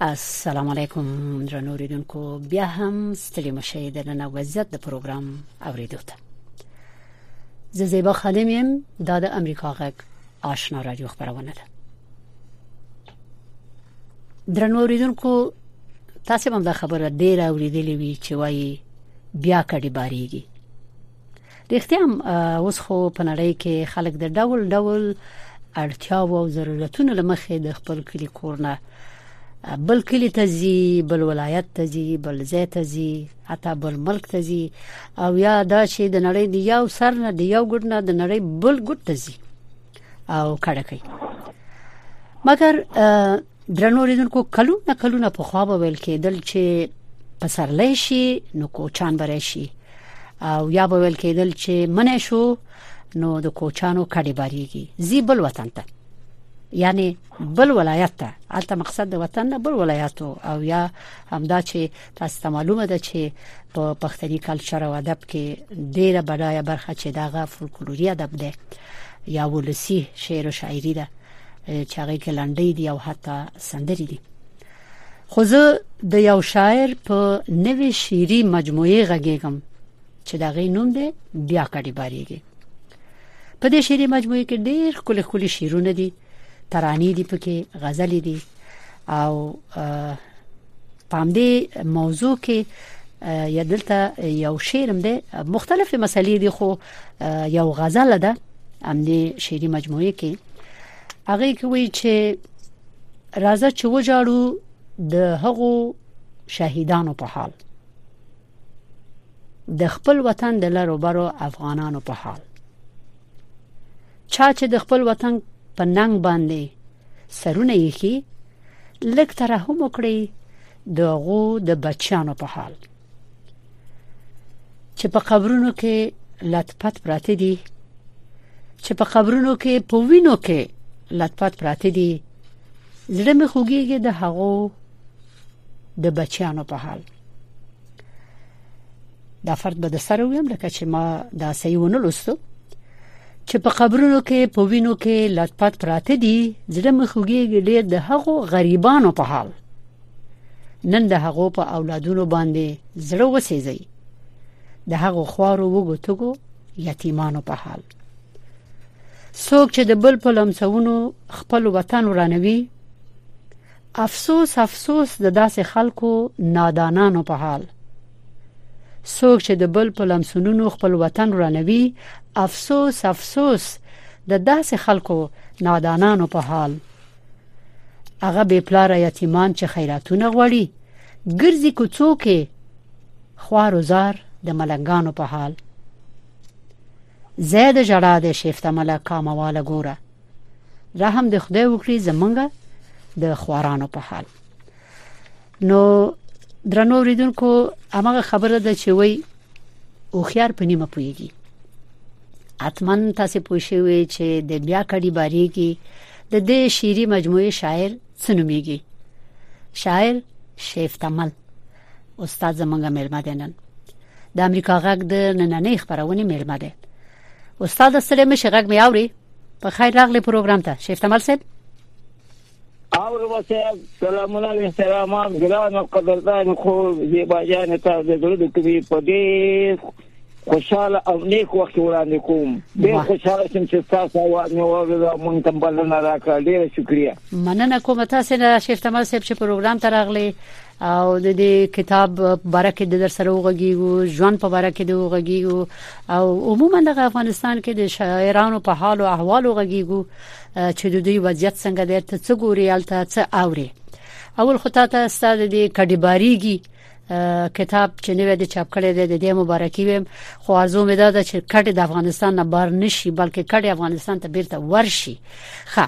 السلام علیکم درنو ریډونکو بیا هم ستړي مشه د نن وضعیت د پروګرام اوریدو ته زه زیبا خادم یم دا د امریکا غږ آشنا رادیو خبرونه ده درنو ریډونکو تاسو هم دا خبره ډیره اوریدلې وی چې وایي بیا کډي باریږي رښتیا هم اوس خو په نړۍ کې خلک د ډول ډول اړتیا او ضرورتونو لمخې د خپل کلی کورنه بل کلی ته ځي بل ولایت ته ځي بل ځای ته ځي حتی بل ملک ته ځي او یا دا چې د نړۍ د یو سر نه د یو ګډ نه د نړۍ بل ګډ ته ځي او کړه کوي مګر درنو ریدونکو کلونه کلونه په خوا به ویل کېدل چې پسرلی شي نو کوچان بري شي او یا به ویل کېدل چې منې شو نو د کوچانو کډي باریږي زی بل وطن ته یعنی بل ولایت ته البته مقصد د وطن نه بل ولایت او یا همدا چې تاسو ته معلومه ده چې په پښتني کلچر او ادب کې ډیره بډایه برخه چې دغه فولکلوري ادب ده یا ولسی شعر او شاعري ده چې هغه کې لنډۍ دي او حتی سندري دي خو زه د یو شاعر په نوې شعري مجموعه غږیږم چې دا غي نوم دی بیا کډي باریږي په دې شعري مجموعه کې ډېر کلی کلی شعرونه دي ترانې دي پکې غزلې دي او پام دې موضوع کې یا دلته یو شعرم دی مختلفې مسلې دي خو یو غزل ده امني شعري مجموعه کې هغه کې وایي چې راځه چې وجاړو د هغو شهیدانو په حال د خپل وطن د لرو برو افغانانو په حال چا چې د خپل وطن په ننګ باندې سرونه یې کی لک ترحم وکړي دغه د بچیانو په حال چې په قبرونو کې لطفت پراته دي چې په قبرونو کې په وینو کې لطفت پراته دي زړه مې خوږیږي د هغو د بچیانو په حال دا فرد به د سره ویم لکه چې ما دا صحیح ونه لوستو چې په قبرونو کې په وینو کې لټپات پراته دي زړه مې خوږیږي ډېر د هغو غریبانو په حال نن د هغو په اولادونو باندې زړه وسېږي د هغو خوارو وګوتګو یتیمانو په حال څوک چې د بل په لمسونو خپل وطن ورانوي افسوس افسوس د داسې خلکو نادانانو په حال څوک چې د بل په لمسونونو خپل وطن ورانوي افسوس افسوس د داسې خلکو نادانانو په حال هغه بې پلار یتیمان چې خیراتونه غوړي ګرځي کوڅو کې خوار و زار د ملنګانو په حال زید جړا د شیفته ملک کامواله ګوره رحم د خدای وکړي زمونږ د خوارانو په حال نو درنو ریدونکو هغه خبره ده چې وای او خيار په نیمه پويږي اتمن تاسو پوښیوي چې د بیا کډي باري کې د دې شيري مجموعه شاعر څنوميږي شاعر شیف تمل استاد زمونږ مېلمه دینن د امریکا غږ د نننې خبرونه مېلمه دي استاد ستړي مشه غږ مې اوري په خیر راغلی پروګرام ته شیف تمل صاحب اور وسیب سلام الله علیه السلام ګران او قدردان خو زیبا جان ته د زړه د کوي په دې خوشاله او نیک وخت وړاندې کوم ډېر خوشاله شم چې تاسو او نو ورځ مونږ ته بلنه راکړه ډېر شکریا مننه کوم تاسو نه شیف تمل صاحب چې پروګرام ته راغلی او د دې کتاب باره کې د در سره وغږیږو ژوند په باره کې د وغږیږو او عموما د افغانستان کې د شاعرانو په حال او احوال وغږیږو چې د دوی وضعیت څنګه دی ته څه ګوري الته څه اوري اول خو تاسو ستاسو د کډيباريږي کتاب چې نوې د چاپ کړي د دې مبارکي ویم خو ارزو مې ده چې کډې د افغانستان نه بار نشي بلکې کډې افغانستان ته بیرته ورشي ښه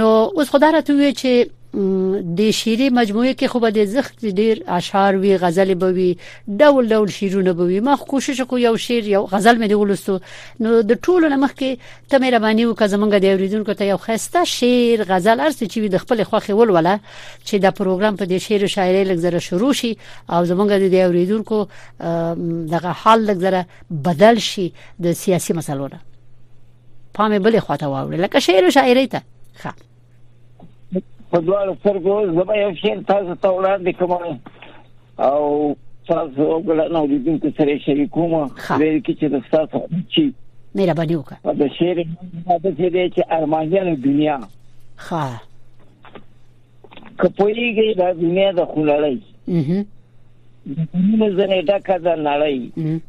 نو اوس خدای راته وی چې د شیری مجموعه کې خو به د زخت ډیر اشعار وی غزل به وی ډول ډول شیرونه به وی ما کوشش کو یو شیر یو غزل مې ولستو نو د ټولو نمخ کې ته مې ربانی وکړه زمونږ د اوریدونکو ته یو خسته شیر غزل ارس چې د خپل خوخه ولوله چې دا پروګرام په دې شیر او شاعرۍ لګزره شروع شي او زمونږ د اوریدونکو دغه حال لګزره بدل شي د سیاسي مسلو نه پامه بلې خواته واوړي لکه شعر او شاعرۍ ته ښه په دواړو سترګو زه به یو شعر تاسو ته وړاندې کوم او تاسو وګړنه اوریدونکو سره شریکوم لري کې چې د تاسو چې مهرباني وکړه دا شعر دا چې دی چې ارمانجن دنیا ها کپویږي دا دنیا د خلړی نو زنه دا کده نړۍ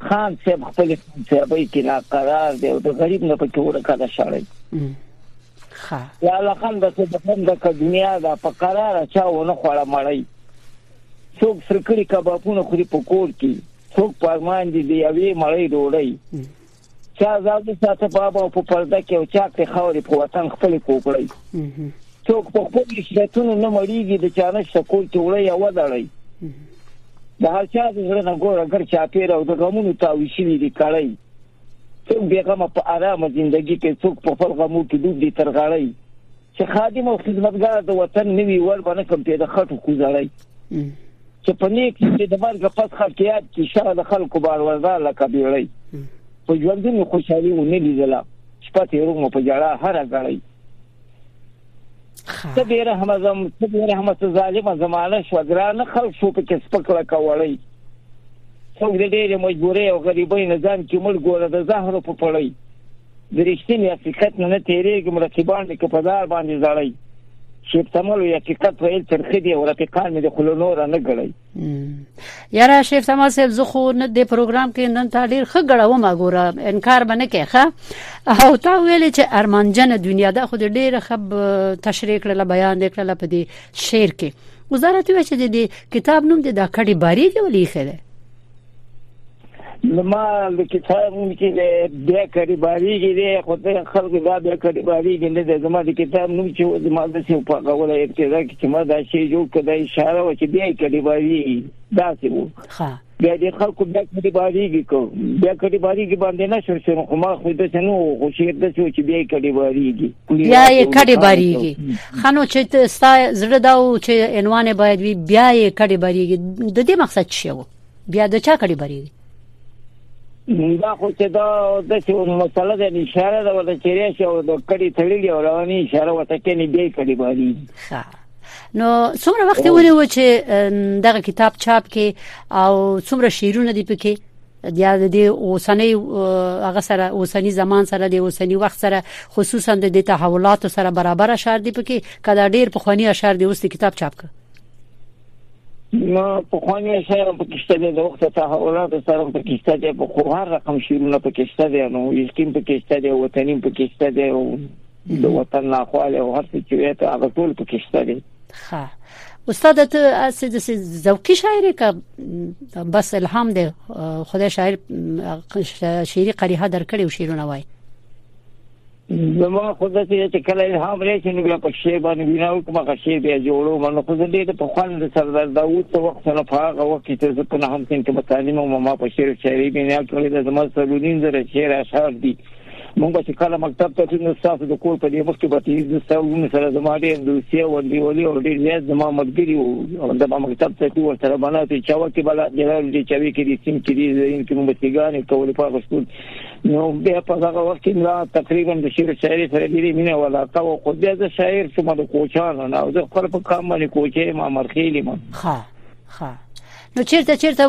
خان صاحب خپل صاحبې کې ناقرار دی او د غریب نه پکې وړه کده شړی خا یا لخم د څه د کوم د دنیا دا په قرار چا ونه خوړه مړی څوک فرکړی کبابونه خوري په کور کې څوک پرمان دي دی یوې مړی ډوړی چا زاد ساته بابا په پرده کې او چا کې خوري په وطن خپل کوکړی څوک په خپل شتونو نه مړیږي د چانه شکول ته وړي او ودړی د هر چا د زړه نه ګوره ګر چا پیر او د غمونو تاوي شي دي کړی څوک بې غمه په آرامه زندگی کې څوک په خپل غمو کې ډوب دي تر غړی چې خادم او خدمتګار د وطن نوي ور باندې کوم پیدا خټو کوزړی چې په نیک کې د مرګ پس خلکیات کې شغه د خلکو بار وردا لکه بیړی په ژوندونو خوشحالي ونه لیدله شپه تیرو مو په جړه هر غړی ته به رحم زم ته به رحم ته ظالم زمانه شو ګران خلک شو په کې سپکړه کولای څوک د ډېرې مجبورې او غریبۍ نه ځان کې مړ ګوره د زهرو په پړۍ د رښتینی حقیقت نه تیرېږم رقیبان مې که په دار باندې ځړی شیب تملو حقیقت ویل ترخه دی او رقیقان مې د خلونو را نه ګړی یاره شیخ سما صاحب زه خو نه د پروګرام کې نن تا ډیر ښه غړاو ما ګوره انکار باندې کې ښه او تا ویل چې ارمان جن دنیا دا خو ډیره خب تشریح کړل بیان کړل په دې شعر کې وزارت وی چې د کتاب نوم د دا کډي باری دی ولې خره لما لکه څنګه چې د بیا کړي باري کې د خدای خلک دا بیا کړي باري کې نه د زما د کتاب نوم چې زما د څو په غوړه ابتدا کې چې ما دا شی جوړ کړی اشاره و چې بیا کړي باري دا څه وو ها بیا د خلکو بیا کړي باري کې کو بیا کړي باري کې باندې نه شو چې خو ما خو د سنو خو شي د څو چې بیا کړي باري کې بیا یې کړي باري کې خنو چې ستا زړه دا و چې عنوان باید وي بیا یې کړي باري کې د دې مقصد څه وو بیا د چا کړي بری دا خو چې دا د څه مسله ده اشاره ده ولې چې ریښه او د کړي تړلې او رواني اشاره وته کې نه دی کړي بری ښه نو څومره وخت ونیو چې دغه کتاب چاپ کې او څومره شعرونه دی پکې یا د دې اوسنۍ هغه سره اوسنی زمان سره د اوسنی وخت سره خصوصا د تحولاتو سره برابر اشعار دی پکې کله ډیر په خواني اشعار دی اوس کتاب چاپ کړ نو په خواني سره په کیسه دې د وخت ته اولاد سره په کیسه دې په خو هر رقم شیرونه په کیسه دې نو یقین په کیسه دې وطني په کیسه دې او د وطن نه خواله او هر څه چې ته هغه ټول په کیسه دې ښه استاد ته اسې د ذوقي شاعر کا بس الهام دې خدای شاعر شعري قریحه درکړي او شیرونه وای زما خو د دې چې کله الهام راشي نو بیا په شی باندې وینا وکم هغه شی بیا جوړو منو خو دې ته په خوند سردار داوود ته وخت نه فارغ وخت چې زه په نه هم څنګه په تعلیم او ما په شعر شاعري بیا نه کړې د زما سرودین زره شعر اشعار دي مونږ چې کله مکتب ته تلو تاسو د کور په دې وخت کې به تاسو ستاسو سره زما ډېر دوستي او دی ولي او ډېر زیات زما ملګری او د مکتب ته تلو سره باندې چې چا وکي بل د دې چوي کې دي سیم کې دي زین کې مونږ څنګه کولای په نو بیا په دغه وخت کې لا تقریبا د شعر شاعري سره ډېرې مینه ولا تا او خو بیا د شاعر څخه د کوچانو نه او د خپل په کام باندې کوچې ما مرخېلې ما ها ها نو چیرته چیرته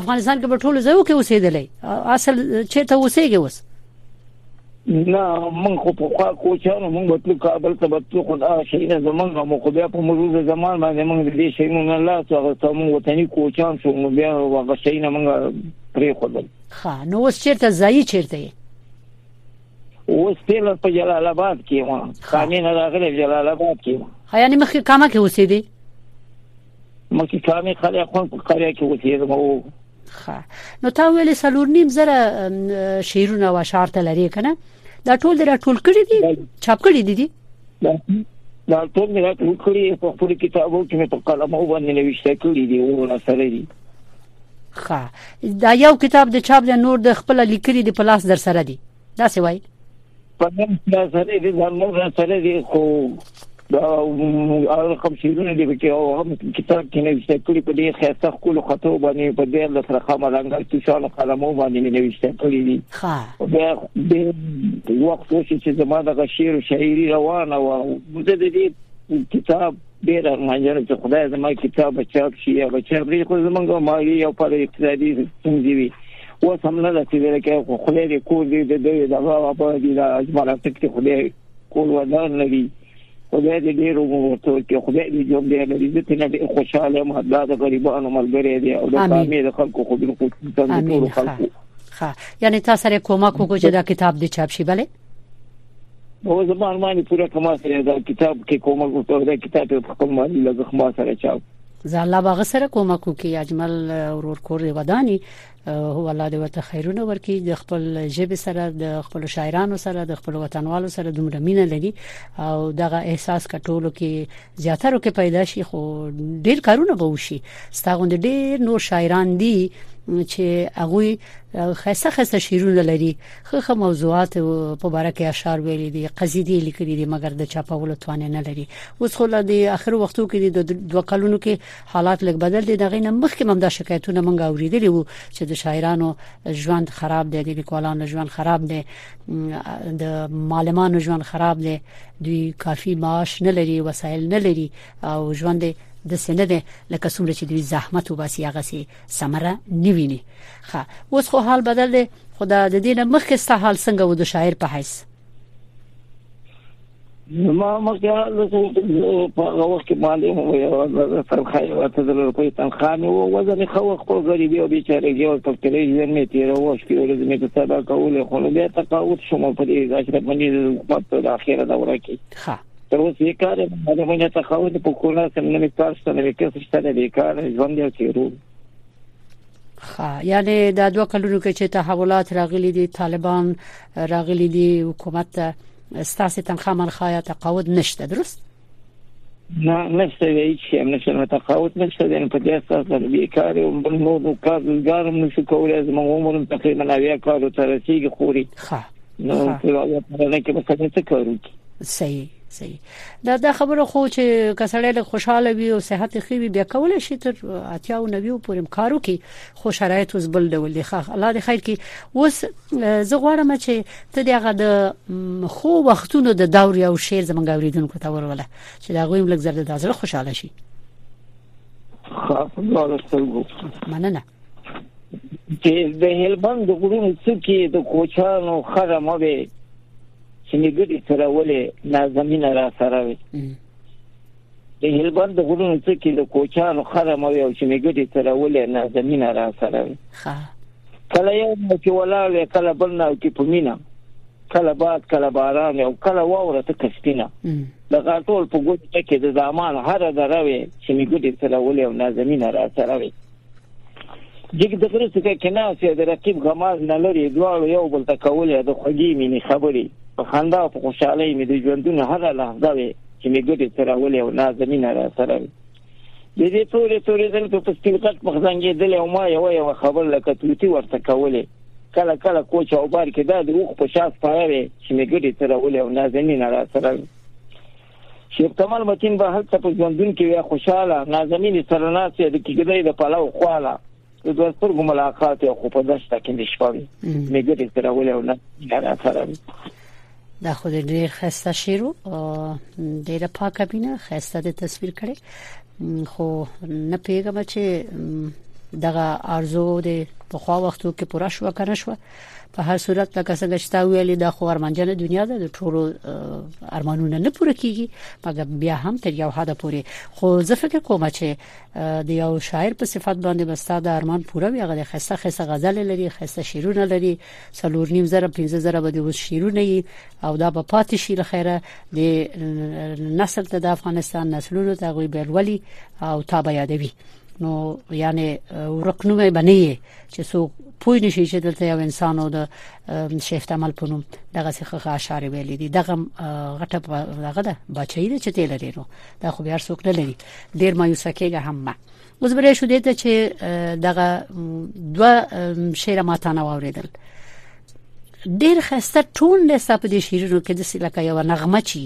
افغانستان کې په ټولو ځایو کې اوسېدلې اصل چیرته اوسېږي اوس نه من خو په خوا کوچانو مونږ وتلو کابل ته وتلو خو دا شي نه زمونږ مو خو بیا په مرور زمان باندې مونږ دې شي نه لا څو هغه ته مونږ وطني کوچان شو مونږ بیا هغه شي نه مونږ پرې خو ښه نو اوس چیرته ځای چیرته یې اوس تل په جلال آباد کې وم کامین راغلی جلال آباد کې ها یعنی مخکې کامه کې اوسېدې مخکې کامې خلک خو په قریا کې اوسېدم او ښه نو تا ویلې سلور نیم زره شعرونه او اشعار ته لري کنه دا ټول در ټول کړی دي چاپ کړی دي دي دا ټول مې راټول کړی په خپل کتابو کې مې په قلم او باندې نوښته کړی دي او سره دي ښه دا یو کتاب د چاپ د نور د خپل لیکري د پلاس در سره دی دا څه وایي په نن سره سره دې زموږ سره دې خو دا هغه کوم شیرونه دي چې او هم کتاب کې نوښته کړی په دې خسته خپل خطو باندې په دې د سره خامه رنګ کې شاله قلمو باندې نوښته کړی دي ها دا د وخت چې زما د شعر او شاعري روانه و مده دې کتاب ډیر ارمان جن چې خدای زما کتاب چاپ شي یا بچا بری خو زمونږه مالی او پر اقتصادي ستونزې وي و سم نه لته دې کې خو خلې دې کور دې دې دې دا غوا په دې دا اجمالا تک ته خدای کول و نه لري خدای دې ډیر وګورو چې خدای دې جوړ دې لري دې ته نه خوشاله مو دا د غریبانو ملګری دې او د کامې د خلکو خو دې خو څنګه ټول خلکو ښه یعنی تاسو سره کومک وکړو چې دا کتاب دې چاپ شي bale هو زما ارمان پوره کما سره دا کتاب کې کومه کومه دا کتاب په خپل مالي لګښت ما سره چاو زه الله باغ سره کومه کو کې اجمل ورور کور دی وداني هو الله دې ورته خیرونه ورکړي د خپل جيب سره د خپل شاعرانو سره د خپل وطنوالو سره دومره مینه لري او دغه احساس کټولو کې زیاتره کې پیدا شي خو ډیر کارونه به وشي ستاغوند ډیر نور شاعران دي چې هغه خسته خسته شیرونه لري خه خه موضوعات په باره کې اشعار ویلي دي قصیدې لیکلي دي مګر د چاپولو توان نه لري اوس خو له دې اخر وختو کې د دوه کلونو کې حالات لږ بدل دي دغه نه مخکې هم دا شکایتونه مونږ اوریدلي وو چې د شاعرانو ژوند خراب دی د لیکوالانو ژوند خراب دی د معلمانو ژوند خراب دی دوی کافي معاش نه لري وسایل نه لري او ژوند د سینه ده لکه څومره چې دوی زحمت وباسي هغه سي ثمره نیویني ښه اوس خو حال بدل دی خو دا د دینه مخکې ستا حال څنګه و د شاعر په حیث ما مګه له په هغه وخت کې باندې مو یو تنخواه او ته د روپۍ تنخواه مې و وزن خو خپل غریبي او بیچاره یو تفکرې ژوند مې تیر و شپې ورځې مې په سبا کولې خو نو بیا تقاوت شوم په دې ځکه چې باندې د حکومت په اخیره دوره کې ښه تر اوسه یې کار نه مې تقاوت په کورنۍ سره نه مې کار ستنه مې کس ستنه دې کار ژوند یې تیرو خا یعنی دا دوه کلونو کې چې تحولات راغلي دي طالبان راغلي دي حکومت ته ستاسو تنخواه منخواه تقاعد نشته درست نه نشته هیڅ هم نشته نو تقاوت نشته د په دې اساس د بیکار او بل نو نو کارګار هم نشو کولای از موږ عمر تقریبا اویا کارو ته رسیدي خوري ها نو په واقعیت کې به څه کارو صحیح صحیح دا دا خبره خو چې کسړې له خوشاله وي او صحت ښه وي بیا کول شي تر اتیا او نویو پورې کارو کې خو شرایط اوس بل ډول دي ښه الله دې خیر کې اوس زه غواړم چې ته دغه د خو وختونو د دور یو شعر زمونږ اوریدونکو ته وروله چې دا غویم لږ زړه د ځړه خوشاله شي خاصه مننه چې د هلمند د غرونو څوکې د کوچانو خره مه وي چې نګړي سره ولې نازمینه را سره وي د هلمند د غرونو څوکې د کوچانو خره مه وي چې نګړي سره ولې نازمینه را سره وي کله یو چې ولاړ کله بل نه کې پمینه کله باد کله باران او کله واوره ته کسبینه د غاټول په ګوت کې د زمان هر دروي چې نګړي سره ولې نازمینه را سره وي جګ د غره څخه کناس یا د رقیب غماز نه لري دواړو یو بل ته کولې د خوږې مینې خبرې په خندا او په خوشحالۍ مې د ژوندون هغه لحظه وي چې مې ګډې سره ولې او نازمینه را سره وي د دې تورې تورې دل په پستیل غټ مخ زنګېدل او ما یو یو خبر لکه توتی ورته کولې کله کله کوچ او بار کې دا د اوخ په شاف پاره وي چې مې ګډې سره ولې او نازمینه را سره وي شیب کمال متین به هلته په ژوندون کې وي خوشاله نازمین سره ناست د کېږدۍ د پلاو خواله د دوه سترګو ملاقات یو خو په دشته کې نشپه وي مګر سره ولې او نه را سره وي دا خو ډیر خسته شیرو ډیر پاکه بینه خسته د تصویر کړي خو نه پیګم چې دغه ارزو د په خو وختو کې پوره شو کنه شو په هر صورت لکه څنګه چې تا ویلي دا خو ارمانجن دنیا ده د ټولو ارمانونه نه پوره کیږي مګر بیا هم تر یو حد پورې خو زه فکر کوم چې د یو شاعر په صفت باندې بستا د ارمان پوره وي هغه خسته خسته غزل لري خسته شعرونه لري څلور نیم زره پنځه زره به د اوس شعرونه یي او دا په پاتې شي لخيره د نسل ته د افغانستان نسلونو ته غوي بیرولي او تا به یادوي نو یعنی ورکنومه بنې چې څوک پوه نشي چې دلته یو انسان او د شیخ تمل په نوم دغه څخه اشعار ویل دي دغه غټه دغه ده بچی دی چې تل لري نو دا خو بیا څوک نه لري ډیر مایوسه کېږه هم ما اوس برې شو دې ته چې دغه دوه شعر ماته نه واوریدل ډیر خسته ټون له سپ دې شعرونو کې د سلکه یو نغمه چی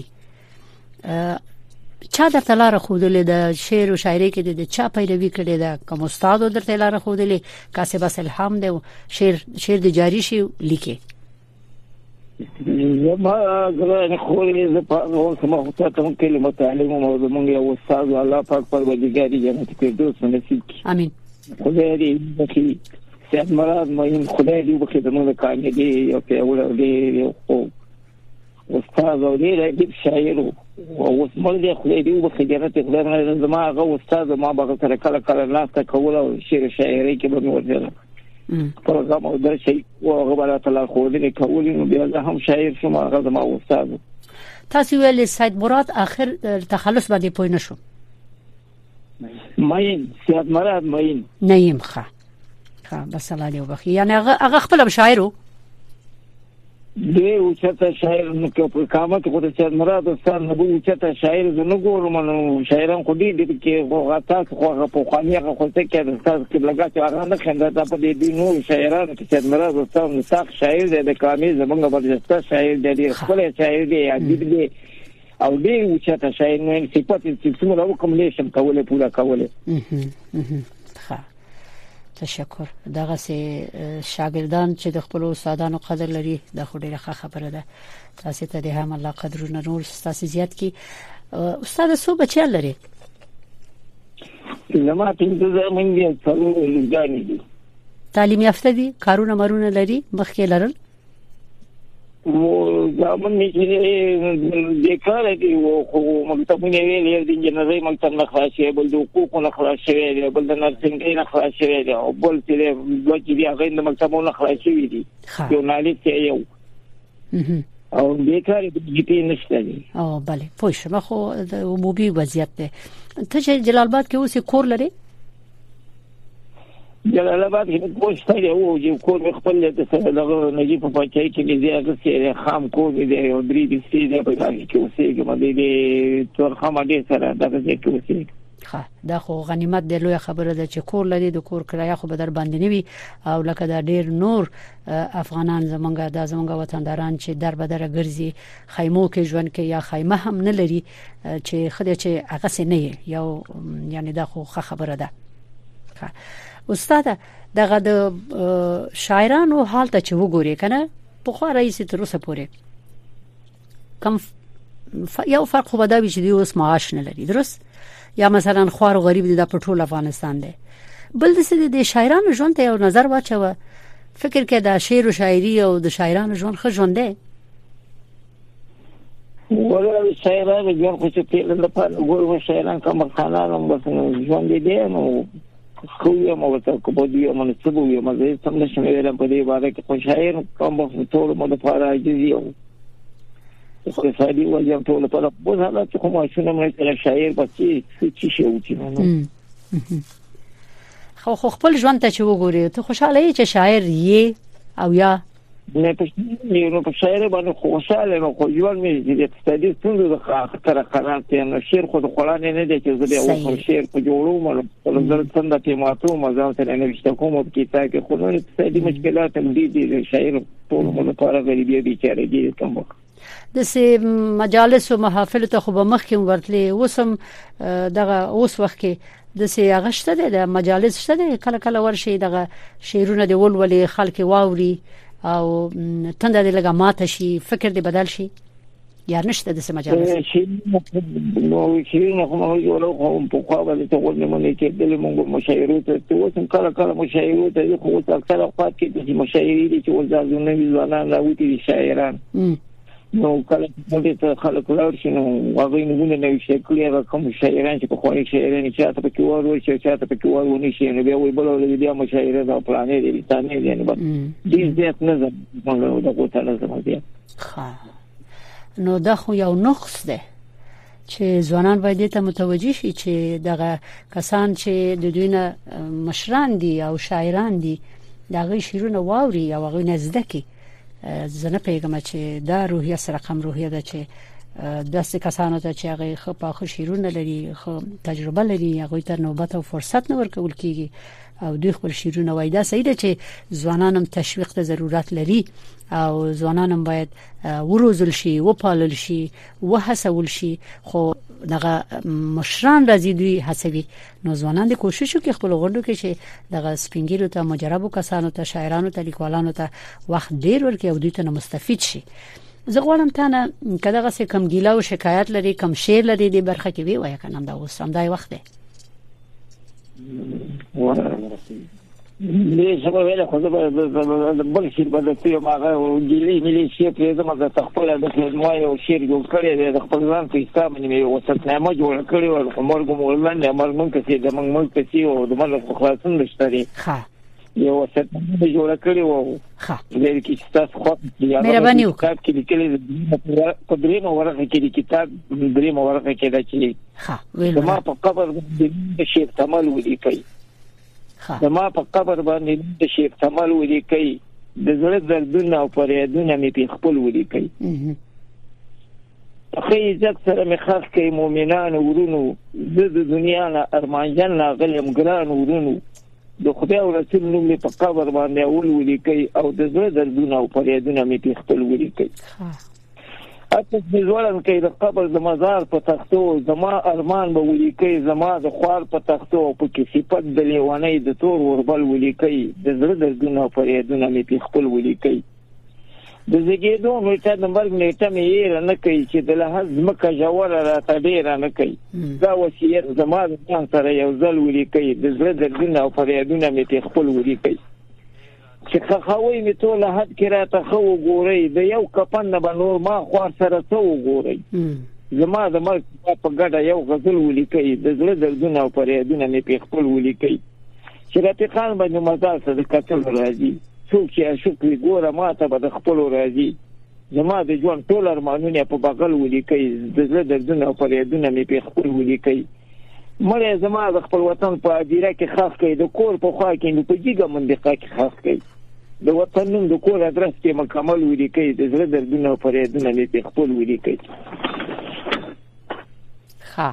چا درته لار خودلې د شعر او شاعري کې د چا پیروي کړې ده کوم استاد درته لار خودلې کاسه بس الهام دی شعر شعر د جاری شي لیکي زما زړه خو یې زه په اول سم وخت ته کوم کلمه تعلیم او زمونږ یو استاد الله پاک پر وجګاری جنت کې دوست نصیب کړي امين خدای دې بخي سید مراد مهم خدای دې بخي زمونږ کامیابی او پیاوړی او استاد او ډیر عجیب شاعر او اوس موږ د خپل دی په خجرت خپل نه زما هغه استاد ما به تر کله کله نه تا کول او شعر شاعري کې به مور ځل پر هغه مو در شي او هغه بل تعالی خو دې کول نو بیا زه هم شاعر شوم هغه زما استاد تاسو ویل سید مراد اخر تخلص باندې پوه نه شو ماین سیاد مراد ماین نیم ښه ښه بس الله دې وبخي یعنی هغه هغه خپل شاعر وو دی او چرته شاعر نو په قامت خو د سید مراد استاد نه بو چرته شاعر زنه ګورم نو شاعران خو دې دې کې غاتا خو هغه په خواني هغه خو څه کې د استاد کې لګا چې هغه نه خنده دا په دې دې نو شاعران کې سید مراد استاد نو تاک شاعر دې د کامې زمونږ برجسته شاعر دې خپل شاعر دې ادیب دې او ډیر اوچته شای نو ان صفات چې څومره وکم لیشم کوله پوره کوله ښه تشکر دغه سي شاګردان چې د خپل استادانو قدر لري د خډيره خبره ده تاسو ته د هم الله قدرونه نور تاسو زیات کی استاد سو بچی لري لما پینځه زمونږ یې څلور لږانی دي تعلیم یافته دي کارونه مرونه لري مخکې لرل زمون چې د کار دی او خو مکتبونه ویل د انجنیري مکتب نه خلاص شوی بل د حقوق نه خلاص شوی دی بل د نرسنګ نه خلاص شوی دی او بل چې د وکی دی هغه د مکتبونو خلاص شوی دی یو نالیت یو او د کار د جپی نشته دی او bale پوه شم خو د عمومي وضعیت ته ته جلال آباد کې اوسې کور لري جلال آباد کې کوم ستړي وو چې کور خپل ته سره دغه نجیب په پچای کې مې زیات سره خام کور مې دی او درې دې سي دې په ځای کې اوسې کې مې دې تور خام دې سره دغه ځای کې اوسې ښه دا خو غنیمت دی لوی خبره ده چې کور لري د کور کرایه خو به در باندې نوي او لکه دا ډیر نور افغانان زمونږه د زمونږه وطنداران چې در بدر ګرځي خیمو کې ژوند کوي یا خیمه هم نه لري چې خدای چې هغه سي نه یو یعنی دا خو خبره ده استاد دغه د شاعرانو حال ته چې وګوري کنه په خو رئیس تر اوسه پورې کم ف... یو فرق خو دا وی چې دی اوس معاش نه لري درست یا مثلا خوار غریب دی د پټول افغانستان دی بل د سې د شاعرانو ژوند ته یو نظر واچوه فکر کې دا شعر او شاعري او د شاعرانو ژوند خو ژوند دی ولا شاعران جوړ خو چې پیل نه پاره ګورم شاعران کوم خانان هم بس ژوند دې نو خو یو مو ته کو بده یو مو څه بو یو مو زه سم نشم ویلم په دې باندې کې خو شاعر کوم په ټول مو د پاره عاجز یو اقتصادي وضعیت ټول په دغه بوز حالت خو ماشونه مې تر شاعر بچي چې شي و چې نو خو خپل ژوند ته چې وګوري ته خوشاله یې چې شاعر یې او یا نه په یو نو په شاعر باندې خوشاله نو خو ژوند مې د اقتصادي ستونزو د خاطر قرار ته نو شعر خو د خلانه نه دی چې زه به او خو شعر په جوړو مل په زړه څنګه ته ماتو مزه ته نه وشته کوم په کې تا کې خو نو اقتصادي مشکلات هم دي د شاعر ټول مو لپاره غریبي بیچاره دي کوم وخت د سي مجالس او محافل ته خو به مخ کې ورتلې وسم دغه اوس وخت کې د سي غشته د مجالس شته د کله کله ورشي دغه شعرونه د ولولې خلک واوري او تند د لګه ماته شي فکر دی بدل شي یا نشته د سمجا شي نو شي نو کوم یو له کوم په خوا باندې ته ورنه مونږ کې د موږ مشاعره ته څو څنګه کله کله مشاعره ته خو څه اکثره خوا کې چې مشاعرې دي چې ولدا زونه وی ځوانان راوتی دي شاعران نو کله چې ته خلک لاړ شي نو هغه نمونه نه وي شکل هغه کوم شاعران چې په خواني شاعران چې تاسو په کې ورو شي چې تاسو په کې ورو نه شي نو بیا وي بل ولې بیا مشاعره دا پلانې دي تانه دي نو دې زیات نه زم نو دا کوته لازم دي نو دا خو یو نقص ده چې ځوانان باید دې ته متوجي شي چې دغه کسان چې د دوی نه مشران دي او شاعران دي دا غي شیرونه واوري او غي نزده کې زنه پیغام چې دا روحیه سره کم روحیه ده چې داسې کسانو ته چې هغه خو په خو شیرونه لري خو تجربه لري هغه ته نوبت او فرصت نه ورکول کیږي او دوی خپل شیرونه وای دا صحیح ده چې ځوانانم تشویق ته ضرورت لري او ځوانانم باید وروزل شي وپالل شي وهڅول شي خو دغه مشران راځي دوی هڅوي نو ځوانان د کوشش کوي خپل غونډو کې چې دغه سپینګیرو ته مجربو کسانو ته شاعرانو ته لیکوالانو ته وخت ډیر ورکړي او دوی ته مستفید شي زه غواړم تا نه کداغه سه کم ګیلا او شکایت لري کم شعر لري د برخه کې وی وای کنم دا اوس هم دا وخت دی دې سبا ویل خو زه به بل شیر به د پیو ماغه ګیلی ملي شیر پرې زما د خپل د خدمت یو شیر جوړ کړی دی د خپل ځان په حساب باندې مې وسط نامه جوړ کړی او خو مرګ مو لاندې مرګ مونږ ته د مونږ ملک ته او د ملک په خلاصون نشته دی ښه یو وسط نامه جوړ کړی وو ښه لري کې تاسو خو مهرباني وکړئ کتاب کې لیکلي په درې مو ورغه کې کتاب درې مو ورغه کې دا چې ښه ویل ما په قبر د شیخ تمل ولیکي زما په قبر باندې د شیخ کمال ولیکي د زړه دردونه او فریادونه مې په خپل ولیکي خو عزت سره مې خاص کې مؤمنان ورونو زه د دنیا نه ارمانجن نه غلم ګران ورونو د خدای او رسول نوم مې په قبر باندې اول ولیکي او د زړه دردونه او فریادونه مې په خپل ولیکي اته ځوړن کې د قبر د مزار په تختو زما ارمان به ولیکي زما د خوار په تختو په کې صفت د لیوانې د تور وربل ولیکي د زړه د دنیا پر یادونه مې په خپل ولیکي د زګیدو نیټه د مرګ نیټه مې یې نه کوي چې د لحظ مکه جوړ را ته ډیر نه کوي دا وصیت زما د ځان سره یو ځل ولیکي د زړه د دنیا پر یادونه مې په خپل ولیکي چې خخوي می تو له حد کې راته خو وګوري د یو کپن نه بنور ما خو سره څو وګوري زما د مرګ په ګډه یو غزل ولیکي د زړه دردونه او پریادونه می په خپل ولیکي چې راتقان باندې مزال سره کتل راځي څوک چې اشوک وی ګوره ما ته به د خپل راځي زما د ژوند ټول ارمانونه په بغل ولیکئ د زړه دردونه او فریادونه مې په خپل ولیکئ مړی زما د خپل وطن په هدیره کې خاص کړئ د کور په خوا کې نو په جګه منطقه کې خاص کړئ د وطن نوم د کور ادرس کې مکمل ولیکئ د زړه دردونه او فریادونه مې په خپل ولیکئ ښه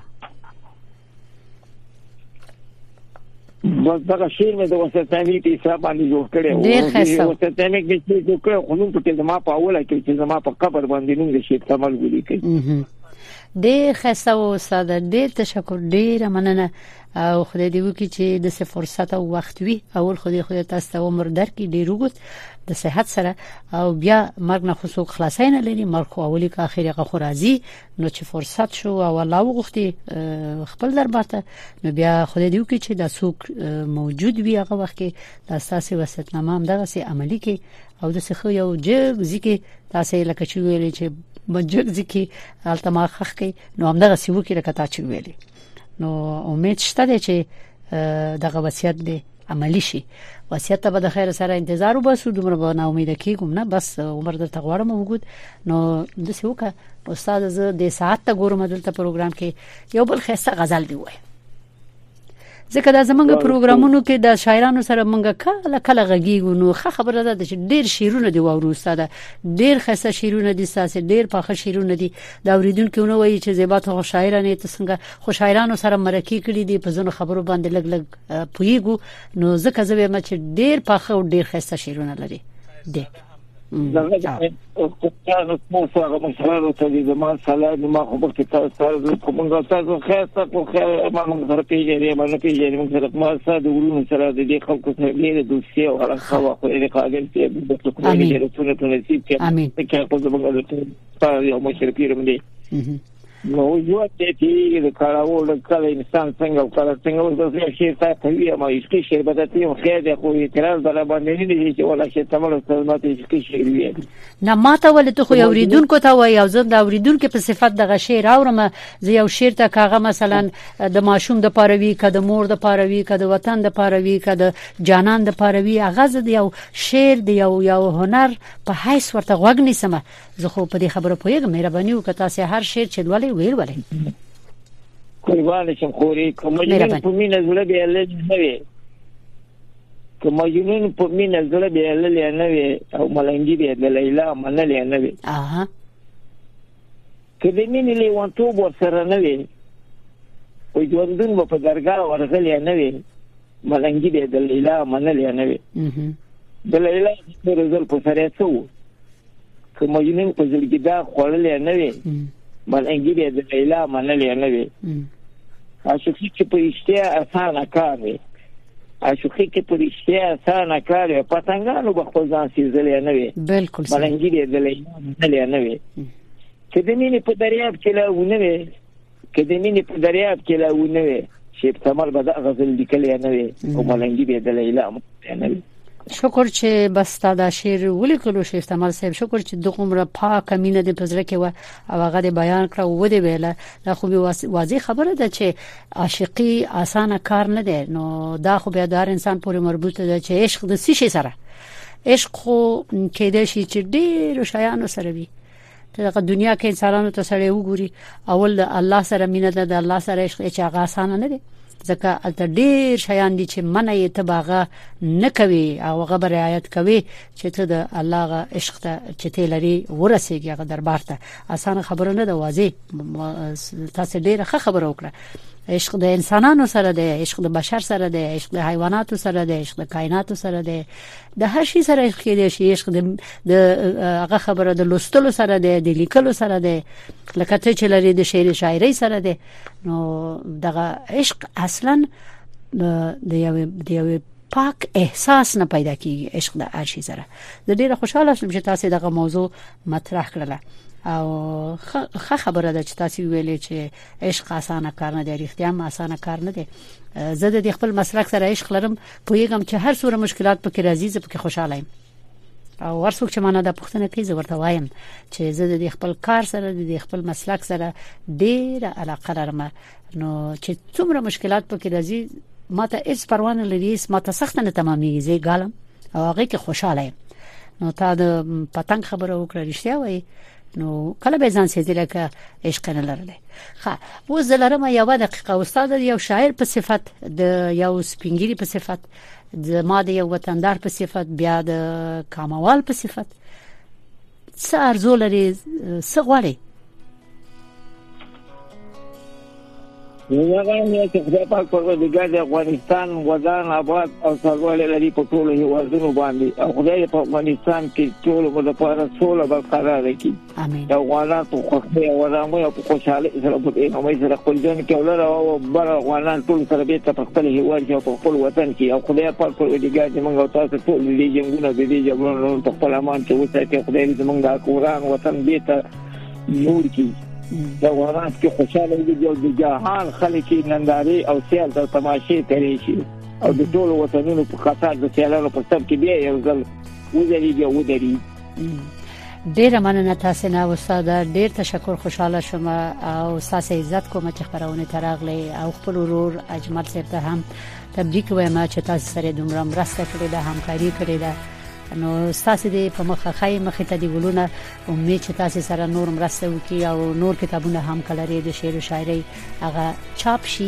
بس دغه شعر مې د وسط تعمیر په حساب باندې جوړ کړی او د وسط تعمیر کې چې جوړ کړو خو نو په زما په اوله کې چې زما په قبر باندې نوم د شیخ کمال ګولې کړي ډیر خسته او استاد ډیر تشکر ډیر مننه او خدای دې وکړي چې د څه فرصت او وخت وي اول خدای خدای تاسو ته عمر درکړي ډیر وګت د صحت سره او بیا مرګ نه خصوص خلاصای نه لري مرګ خو اولی که اخیری غو راضي نو چې فرصت شو او الله وغوښتي خپل دربار ته نو بیا خدای دی وکړي چې دا څوک موجود وي هغه وخت کې د اساسي وسیتنامه هم دغه سي عملی کې او د څخه یو جګ ځکه تاسو لکه چې ویلې چې مجګ ځکه التما خخ کې نو هم دغه سي وکړي لکه تاسو ویلې نو امید شته چې دغه وصیت دی عملی شي وصیت ته به د خیر سره انتظار وباسو دومره به نه امید کیږم نه بس عمر درته غواړم وګد نو د څه وکړه استاد زه د ساعت ته ګورم دلته پروګرام کې یو بل خسته غزل دی وای ځکه دا زمونږ پروګرامونو کې د شاعرانو سره مونږه کله کله غږیږو نو ښه خبره ده چې ډیر شیرونه دی وورو استاد ډیر خسته شیرونه دي ساسه ډیر پاخه شیرونه دي دا اوریدونکو نو وایي چې زیبات خو شاعرانه ته څنګه خو شاعرانو سره مرکه کړې دي په ځنو خبرو باندې لګ لګ پویګو نو ځکه زه وایم چې ډیر پاخه او ډیر خسته شیرونه لري دی زموږ او تاسو مو سره مو سره ته دې ما سلام ما خو په تاسو سره کوم تاسو خیر تاسو خیر ما موږ سره پیژنې ما نه پیژنې موږ سره ما سره د ورونو سره د دې خلکو سره ډېر دوستي او هر څه واخو دې قابل ته د څه کومې ډېر څه نه تنسیب کې امين ته کې په زموږ د تاسو یو مشرفي رمدي نو یو ته چې د کړهو د کله انسان څنګه او کله څنګه اوس د زه شي ته په وی ما عشق شي به ته تیم خیر دی خو اعتراض دره باندې نه دي چې ولا شي ته مله خدمت عشق شي وی نه ما ته ولې ته خو یو ریدونکو ته وای او زه د اوریدونکو په صفت دغه شعر اورم زه یو شعر ته کاغه مثلا د ماشوم د پاروي کده مور د پاروي کده وطن د پاروي کده جانان د پاروي هغه زه د یو شعر د یو یو هنر په حیث ورته غوګنی سمه زه خو په دې خبره پوهیږم مهرباني وکړه تاسو هر شعر چې لولئ ویل ولئ قربان شم خوري کوم مجنون په مینه زړه به لږ نه وي کوم مجنون په مینه زړه به لږ نه وي او ملنګي به د لیلا منل نه وي اها کله مینې له وانتو ور سره نه وي او ژوندون په درګه ورغلې نه وي ملنګي دی د لیلا منلې نه وي د لیلا د رزل په سره څو که مجنون په ځل کې دا خړلې نه وي ملنګي دی د لیلا منلې نه وي عاشقي چې په اشتیا اسانه کار دی عاشقي کې په اشتیا اسانه کار دی پتنګانو به خپل ځان سیزلې نه وي بالکل ملنګي دی د لیلا منلې نه وي چې د مینې په دریاب کې لا ونه وي که د مینې په دریاب کې لا ونه وي شیب ثمر به دا غزل لیکلی نه وي او ملنګي به د لیلا نه وي شکر چې بس تا دا شعر ولیکلو شیخ تمل صاحب شکر چې دغومره پاک مینه د پزړه کې و او هغه د بیان کړه و دې ویله دا خو واضح خبره ده چې عاشقي اسانه کار نه دی نو دا خو بیا دار انسان پورې مربوط ده چې عشق د سشي سره عشق خو کېدای شي چې ډېر شیانو سره وي دغه دنیا کې انسانانو ته سړی وګوري اول د الله سره مینه ده د الله سره عشق چې هغه اسانه نه دی ځکه الته ډیر شیان دي چې منه یې ته باغه نه کوي او هغه به رعایت کوي چې ته د الله غ عشق ته چې ته لري ورسېږي هغه دربار ته اسانه خبره نه ده واځي تاسو ډیره ښه خبره وکړه عشق د انسانانو سره دی عشق د بشر سره دی عشق د حیواناتو سره دی عشق د کائناتو سره دی د هر شي سره عشق کې دی شي عشق د هغه خبره د لوستلو سره دی د لیکلو سره دی لکه ته چې لري د شعر شاعرۍ سره دی نو دغه عشق اصلا د یو د یو پاک احساس نه پیدا کیږي عشق د هر شي سره د ډیره خوشاله شوم چې تاسو دغه موضوع مطرح کړله او خه خبره ده چې تاسو ویلې چې عشق اسانه کار نه دی رښتیا هم اسانه کار نه دی زه د خپل مسلک سره عشق لرم پوهیږم چې هر څوره مشکلات پکې راځي زه پکې خوشاله یم او ورڅوک چې مانه د پښتنه کوي زه ورته وایم چې زه د خپل کار سره د خپل مسلک سره ډیره علاقه لرم نو چې څومره مشکلات پکې راځي ماته هیڅ پروا نه لري ماته سخت نه تمامېږي زه ګالم او هغه کې خوشاله یم نو تا د پتنګ خبره وکړه رښتیا وایي نو کله به ځان سیدی لکه عشق نه لرله ښه اوس زلرم یو دقیقه استاد یو شاعر په صفت د یو سپینګری په صفت د ما د یو وطندار په صفت بیا د کاموال په صفت څه ارزو لري څه غواړي ویاغان یې چې خدای پاک پروردګار د افغانستان ودان آباد او سرلوړی لري په ټولو هیوادونو باندې او خدای په افغانستان کې ټول مو لپاره سوله برقرار کړي امين د افغانان په خوښۍ او آرامۍ او په خوشحالۍ سره په دې نومي سره خپل ژوند کې ولر او بر افغانان ټول سره به په خپل هیواد کې او په خپل وطن کې او خدای پاک پروردګار دې موږ تاسو ټول دې جنگونه دې جګړو په خپل امان کې وساتي خدای دې موږ د کوران وطن دې ته نور کی د افغانان کې خوشاله دي او د جهان خلک ننداري او سیال او تماشې کوي شي او د ټول وطنونو په خاطر د سیالانو په سب کې بیا یو ځل ودرېږي او ودرېږي ډیره مننه تاسو نه استاد ډیر تشکر خوشاله شوم او تاسو عزت کوم چې خبرونه تراغلي او خپل ورور اجمل صاحب ته هم تبریک وایم چې تاسو سره دومره مرسته کړې ده همکاري کړې ده نو ستاسو دې په مخه خای مخې ته دی ګلونه امید چې تاسو سره نور مرسته وکړي او نور کتابونه هم کلري د شعر او شاعري هغه چاپ شي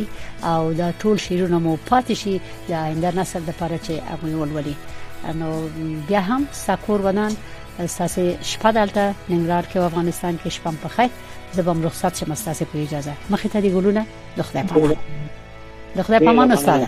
او دا ټول شعرونه مو پاتې شي د آینده نسل لپاره چې هغه ولولي نو بیا هم سکور ودان ساسې شپه دلته ننګرهار کې افغانستان کې شپم په خیر زبم رخصت شم ساسې په اجازه مخې ته دی ګلونه د خدای پامان د خدای پامان استاد